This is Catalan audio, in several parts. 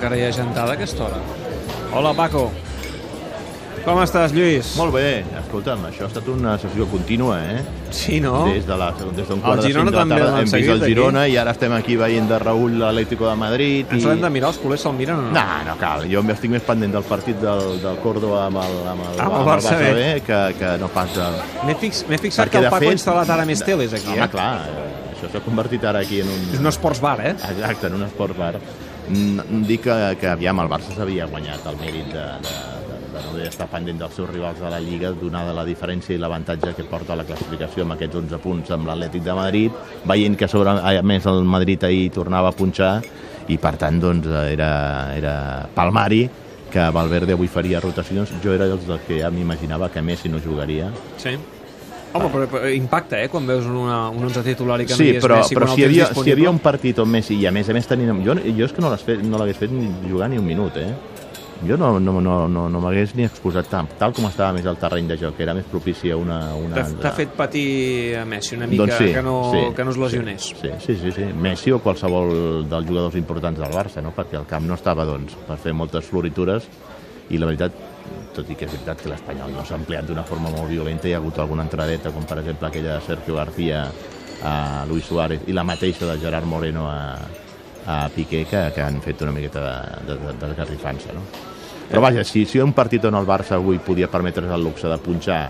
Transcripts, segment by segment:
encara hi ha gentada a aquesta hora. Hola, Paco. Com estàs, Lluís? Molt bé, escolta'm, això ha estat una sessió contínua, eh? Sí, no? Des de la, des d'un quart El de cinc Girona de la també tarda hem vist el aquí. Girona i ara estem aquí veient de Raül l'Atlético de Madrid. Ens i... l'hem de mirar, els culers se'l miren o no? No, no cal. Jo estic més pendent del partit del, del Córdoba amb el, amb el, Amb el Barça B. B que, que no pas de... M'he fix, fixat Perquè, que el Paco fet, ha instal·lat ara més teles aquí, Home, eh? clar, eh, això s'ha convertit ara aquí en un... És un esports bar, eh? Exacte, en un esport bar. Mm, Dic que, que aviam, el Barça s'havia guanyat el mèrit de, de, de, de no estar pendent dels seus rivals de la Lliga, donada la diferència i l'avantatge que porta la classificació amb aquests 11 punts amb l'Atlètic de Madrid, veient que sobre, a més el Madrid ahir tornava a punxar i per tant doncs, era, era palmari que Valverde avui faria rotacions. Jo era dels que ja m'imaginava que Messi no jugaria. Sí. Home, però, però impacta, eh, quan veus una, un 11 titular i que Sí, no hi és però, Messi però si, hi havia, si hi havia un partit on Messi, i a més a més tenint... Jo, jo és que no l'hagués fet, no fet ni jugar ni un minut, eh? Jo no, no, no, no, no m'hagués ni exposat tant, tal com estava més el terreny de joc, que era més propici a una... una t'ha fet patir a Messi una mica Doncs sí, que, no, sí, que no es lesionés. Sí, sí, sí, sí. Messi o qualsevol dels jugadors importants del Barça, no? perquè el camp no estava doncs, per fer moltes floritures i la veritat, tot i que és veritat que l'Espanyol no s'ha ampliat d'una forma molt violenta, hi ha hagut alguna entradeta, com per exemple aquella de Sergio García a Luis Suárez i la mateixa de Gerard Moreno a, a Piqué, que, que han fet una miqueta de, de, de, d'esgarrifança, no? Però vaja, si, si un partit on el Barça avui podia permetre's el luxe de punxar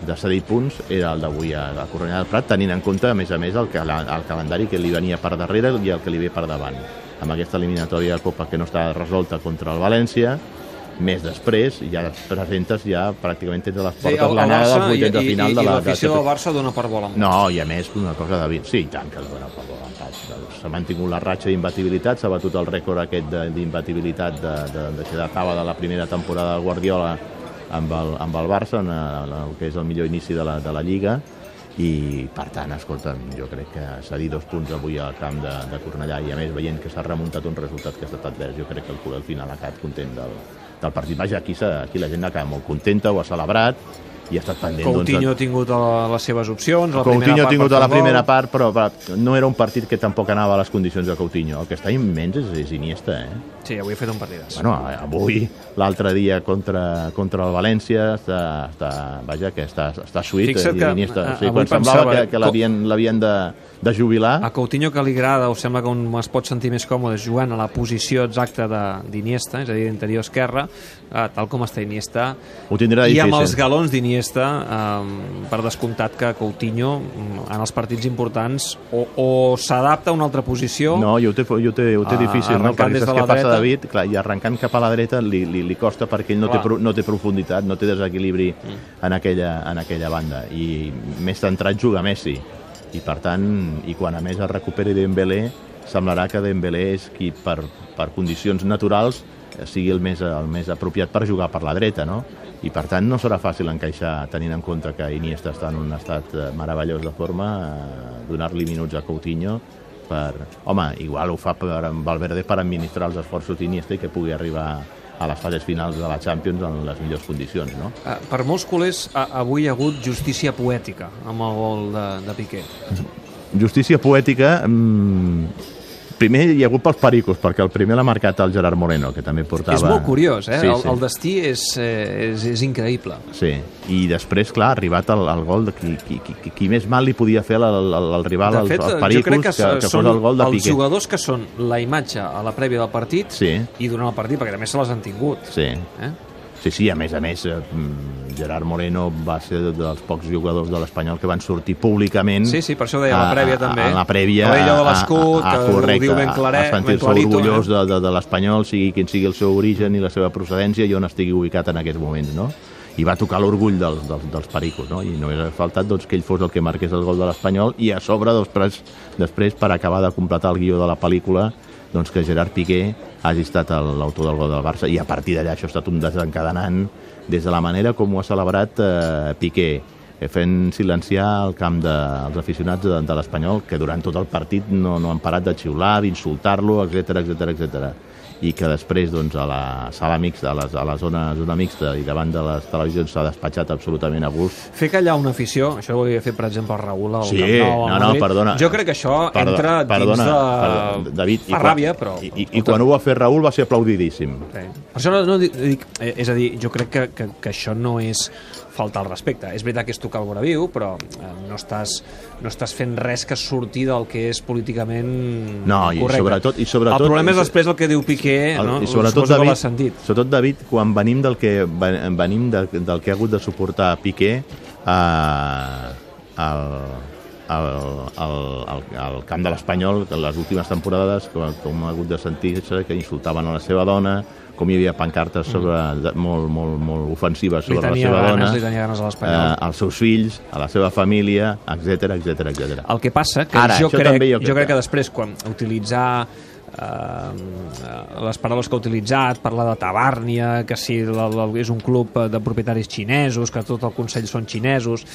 de cedir punts era el d'avui a la Cornellà del Prat, tenint en compte, a més a més, el, cala- el calendari que li venia per darrere i el que li ve per davant. Amb aquesta eliminatòria de Copa que no està resolta contra el València, més després ja et presentes, ja pràcticament tens a les Sí, portes el, el l'anada dels i, vuitens de i, final i, de i la... l'afició de- del Barça dona per volant. no, i a més, una cosa de... Sí, i tant que dona per pas. S'ha mantingut la ratxa d'imbatibilitat, s'ha batut el rècord aquest de- d'imbatibilitat de, de, de, que datava de la primera temporada del Guardiola amb el, amb el Barça, en el, el que és el millor inici de la, de la Lliga, i per tant, escolta'm, jo crec que cedir dos punts avui al camp de, de Cornellà i a més veient que s'ha remuntat un resultat que ha estat advers, jo crec que el al final ha quedat content del, del partit. Vaja, aquí, aquí la gent quedat molt contenta, ho ha celebrat i ha estat pendent. Coutinho doncs, ha tingut a- les seves opcions. a La Coutinho ha tingut a la primera part, però no era un partit que tampoc anava a les condicions de Coutinho. El que està immens és, és Iniesta, eh? Sí, avui ha fet un partidàs. Bueno, avui, l'altre dia contra, contra el València, està, està, vaja, que està, està suït. Fixa't eh, que, Iniesta. eh, Sí, avui quan semblava pensava, que, que l'havien de, de jubilar, A Coutinho que li agrada o sembla que un es pot sentir més còmode jugant a la posició exacta de- d'Iniesta, és a dir, d'interior esquerra, eh, tal com està Iniesta, ho i difícil. amb els galons d'Iniesta, eh, per descomptat que Coutinho mm, en els partits importants o, o s'adapta a una altra posició No, i ho té, ho té, ho té Ah, difícil, no? Perquè des de saps què passa, dreta. David? Clar, I arrencant cap a la dreta li, li, li costa perquè ell no té, Clar. no té profunditat, no té desequilibri en, aquella, en aquella banda. I més centrat juga Messi. I per tant, i quan a més es recuperi Dembélé, semblarà que Dembélé és qui per, per condicions naturals sigui el més, el més apropiat per jugar per la dreta, no? I per tant no serà fàcil encaixar, tenint en compte que Iniesta està en un estat eh, meravellós de forma, eh, donar-li minuts a Coutinho per... Home, igual ho fa per Valverde per administrar els esforços d'Iniesta i que pugui arribar a les fases finals de la Champions en les millors condicions, no? Eh, per molts culers avui hi ha hagut justícia poètica amb el gol de, de Piqué Justícia poètica... Mmm, primer hi ha hagut pels pericos, perquè el primer l'ha marcat el Gerard Moreno, que també portava... és molt curiós, eh? Sí, el, sí. el destí és, eh, és, és increïble Sí, i després, clar, ha arribat el, el gol de qui, qui, qui, qui més mal li podia fer al, al, al rival, de fet, als pericos, crec que, que, que són fos el gol de els Piqué. jugadors que són la imatge a la prèvia del partit Sí. i durant el partit, perquè també se les han tingut Sí, eh? Sí, sí, a més a més, eh, mm, Gerard Moreno va ser dels pocs jugadors de l'Espanyol que van sortir públicament... Sí, sí, per això ho deia, a la prèvia també. A la prèvia... De a- l'escut, a- a- que ho correcte, diu ben claret, a sentir-se orgullós eh? de, de, de l'Espanyol, sigui quin sigui el seu origen i la seva procedència i on estigui ubicat en aquests moments, no? i va tocar l'orgull dels, dels, dels pericos, no? i només ha faltat doncs, que ell fos el que marqués el gol de l'Espanyol i a sobre, després, després per acabar de completar el guió de la pel·lícula, doncs que Gerard Piqué hagi estat l'autor del gol del Barça i a partir d'allà això ha estat un desencadenant des de la manera com ho ha celebrat eh, Piqué eh, fent silenciar el camp dels de, aficionats de, de l'Espanyol que durant tot el partit no, no han parat de xiular, d'insultar-lo, etc etc etc. i que després doncs, a la sala mixta, a la, a la zona, zona mixta i davant de les televisions s'ha despatxat absolutament a gust. Fer callar una afició, això ho havia fet per exemple el Raül al Sí, Camp Nou, no, no, perdona. Jo crec que això Perdo- entra perdona, dins de... perdona, David, Fa quan- ràbia, però... I, i, i quan ho va fer Raül va ser aplaudidíssim. Sí. Per això no, no dic, dic, eh, és a dir, jo crec que, que, que això no és faltar al respecte. És veritat que és tocar el vora viu, però eh, no, estàs, no estàs fent res que surti del que és políticament No, i correcte. sobretot- i sobretot- El problema és després el que diu Piqué, El- no? I sobretot, Suposo que David, l'has sentit. sobretot, David, quan venim del que, ven- venim de, del que ha hagut de suportar Piqué eh, al, al, al, al, al camp de l'Espanyol, que en les últimes temporades, com, com ha hagut de sentir-se que insultaven a la seva dona, com hi havia pancartes sobre, de, molt, molt, molt ofensives Mm. Sobre la seva ganes, dona, li tenia ganes a eh, als seus fills, a la seva família, etc etc etc. El que passa que Ara, jo, crec, jo jo, crec crec que després quan utilitzar eh, les paraules que ha utilitzat, parlar de Tabàrnia, que si la, la, és un club eh, de propietaris xinesos, que tot el Consell són xinesos,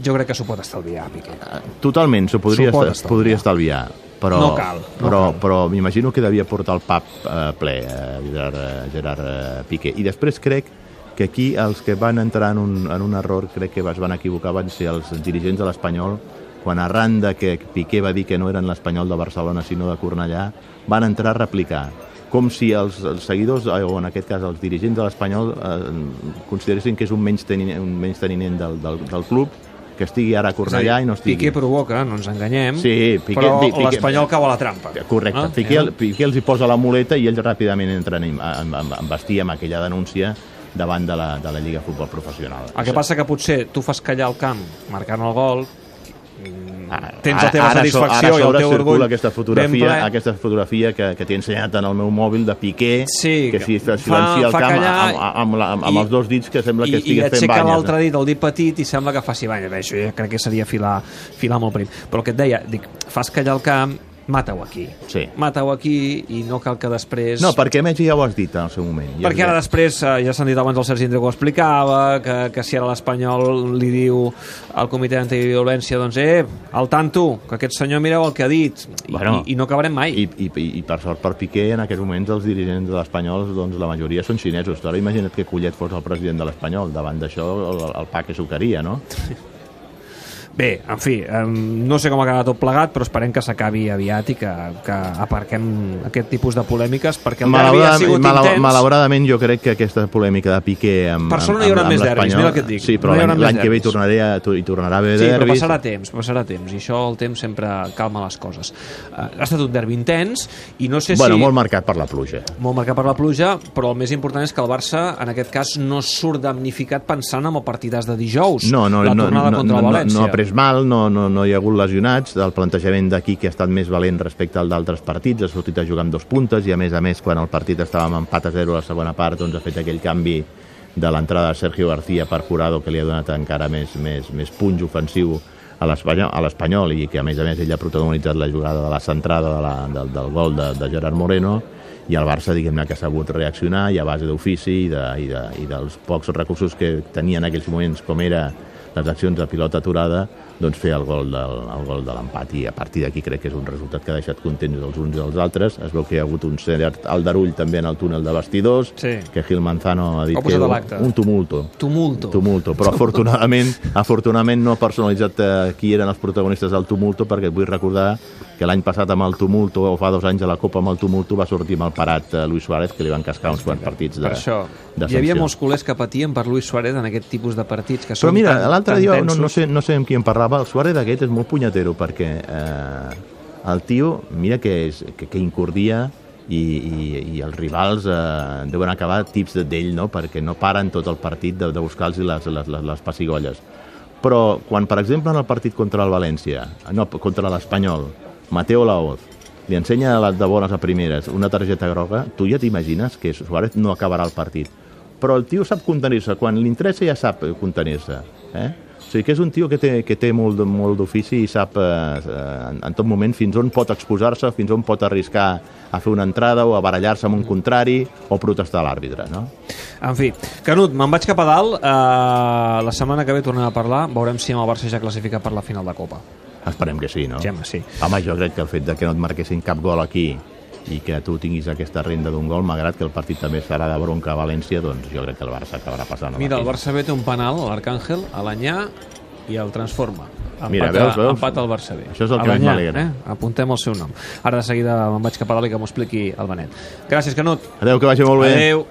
jo crec que s'ho pot estalviar, Piqué. Totalment, s'ho podria, podria estalviar. Però, No cal, no però, cal. però m'imagino que devia portar el pap eh, ple, eh, Gerard, eh, Gerard eh, Piqué. I després crec que aquí els que van entrar en un, en un error, crec que es van equivocar, van ser els dirigents de l'Espanyol, quan arran de que Piqué va dir que no eren l'Espanyol de Barcelona sinó de Cornellà, van entrar a replicar com si els, els seguidors, eh, o en aquest cas els dirigents de l'Espanyol, eh, consideressin que és un menys teniment, un menys teniment del, del, del club, que estigui ara a Cornellà i no estigui... Piqué provoca, no ens enganyem, Sí, Piqué- però l'Espanyol cau a la trampa. Correcte. Ah, Piqué, eh? Piqué els hi posa la muleta i ells ràpidament entren en, en, en, en vestir amb aquella denúncia davant de la, de la Lliga Futbol Professional. El que passa que potser tu fas callar el camp marcant el gol, tens la teva ara, satisfacció ara, i el teu orgull aquesta fotografia, ple. aquesta fotografia que, que t'he ensenyat en el meu mòbil de Piqué, Sí, que si silencia el camp amb, amb, amb, i- amb els dos dits que sembla que i, i estigués fent aixeca banyes. l'altre dit, el dit petit, i sembla que faci banyes. Això ja crec que seria filar, filar molt prim. Però el que et deia, dic, fas callar el camp, mata-ho aquí. Sí. Mata-ho aquí i no cal que després... No, perquè Messi ja ho has dit en el seu moment. Ja perquè ara després, eh, ja s'han dit abans el Sergi Andreu que ho explicava, que, que si ara l'Espanyol li diu al comitè d'antiviolència, doncs, eh, al tanto, que aquest senyor mireu el que ha dit, i, Bueno, i, i no acabarem mai. I, i, i, I per sort per Piqué, en aquests moments els dirigents de l'Espanyol, doncs la majoria són xinesos. Ara imagina't que Collet fos el president de l'Espanyol. Davant d'això, el, el pa que sucaria, no? Bé, en fi, eh, no sé com acabarà tot plegat, però esperem que s'acabi aviat i que, que aparquem aquest tipus de polèmiques, perquè el derbi ha sigut Malau- intens. malauradament jo crec que aquesta polèmica de Piqué amb, no amb, hi haurà amb, més derbis, mira el que et dic. Sí, però No l'any que ve hi tornaré a, hi tornarà a haver Sí, però derbis. passarà temps, passarà temps, i això el temps sempre calma les coses. Uh, ha estat un derbi intens, i no sé Bueno, si... molt marcat per la pluja. molt marcat per la pluja, però el més important és que el Barça, en aquest cas, no surt damnificat pensant en el partidàs de dijous, No, no, la no, tornada no, contra no, el no, València. no ha pres mal, no, no, no hi ha hagut lesionats, el plantejament d'aquí que ha estat més valent respecte al d'altres partits, ha sortit a jugar amb dos puntes i a més a més quan el partit estava amb empat a 0 a la segona part doncs ha fet aquell canvi de l'entrada de Sergio García per Jurado que li ha donat encara més, més, més punys ofensiu a l'Espanyol i que a més a més ell ha protagonitzat la jugada de la centrada de la, del, del gol de, de Gerard Moreno i el Barça diguem-ne que ha sabut reaccionar i a base d'ofici i, de, i, de, i dels pocs recursos que tenia en aquells moments com era les accions de pilota aturada doncs fer el gol del, el gol de l'empat. I a partir d'aquí crec que és un resultat que ha deixat contents els uns i els altres. Es veu que hi ha hagut un cert aldarull també en el túnel de vestidors Sí. que Gil Manzano ha dit ha que l'acte. un tumulto. Tumulto. tumulto, però afortunadament afortunadament no ha personalitzat eh, qui eren els protagonistes del tumulto perquè vull recordar que l'any passat amb el tumulto o fa dos anys a la Copa amb el tumulto va sortir mal parat eh, Luis Suárez que li van cascar uns quants partits de, Per això, de hi havia molts culers que patien per Luis Suárez en aquest tipus de partits que Però són mira, tan, l'altre tan dia, no, no, sé, no sé amb qui em parlava, el Suárez aquest és molt punyetero, perquè eh, el tio, mira que, és, que, que incordia i, i, i els rivals eh, deuen acabar tips d'ell, no? perquè no paren tot el partit de, de buscar-los les, les, les, les pessigolles. Però quan, per exemple, en el partit contra el València, no, contra l'Espanyol, Mateo Laoz, li ensenya la- de bones a primeres una targeta groga, tu ja t'imagines que Suárez no acabarà el partit. Però el tio sap contenir-se, quan li interessa ja sap contenir-se. Eh? O sigui que és un tio que té, que té molt, molt d'ofici i sap eh, en, en tot moment fins on pot exposar-se, fins on pot arriscar a fer una entrada o a barallar-se amb un contrari o protestar a l'àrbitre. No? En fi, Canut, me'n vaig cap a dalt. Uh, la setmana que ve tornem a parlar. Veurem si amb el Barça ja classifica per la final de Copa. Esperem que sí, no? Home, sí. Home, jo crec que el fet de que no et marquessin cap gol aquí i que tu tinguis aquesta renda d'un gol, malgrat que el partit també serà de bronca a València, doncs jo crec que el Barça acabarà passant. Mira, el Barça B té un penal, l'Arcàngel, a l'Anyà i el transforma. Empat, Mira, veus, veus? Empat al Barça B. Això és el que més m'alegra. Eh? Apuntem el seu nom. Ara de seguida me'n vaig cap a dalt i que m'ho expliqui el Benet. Gràcies, Canut. Adéu, que vagi molt bé. Adéu.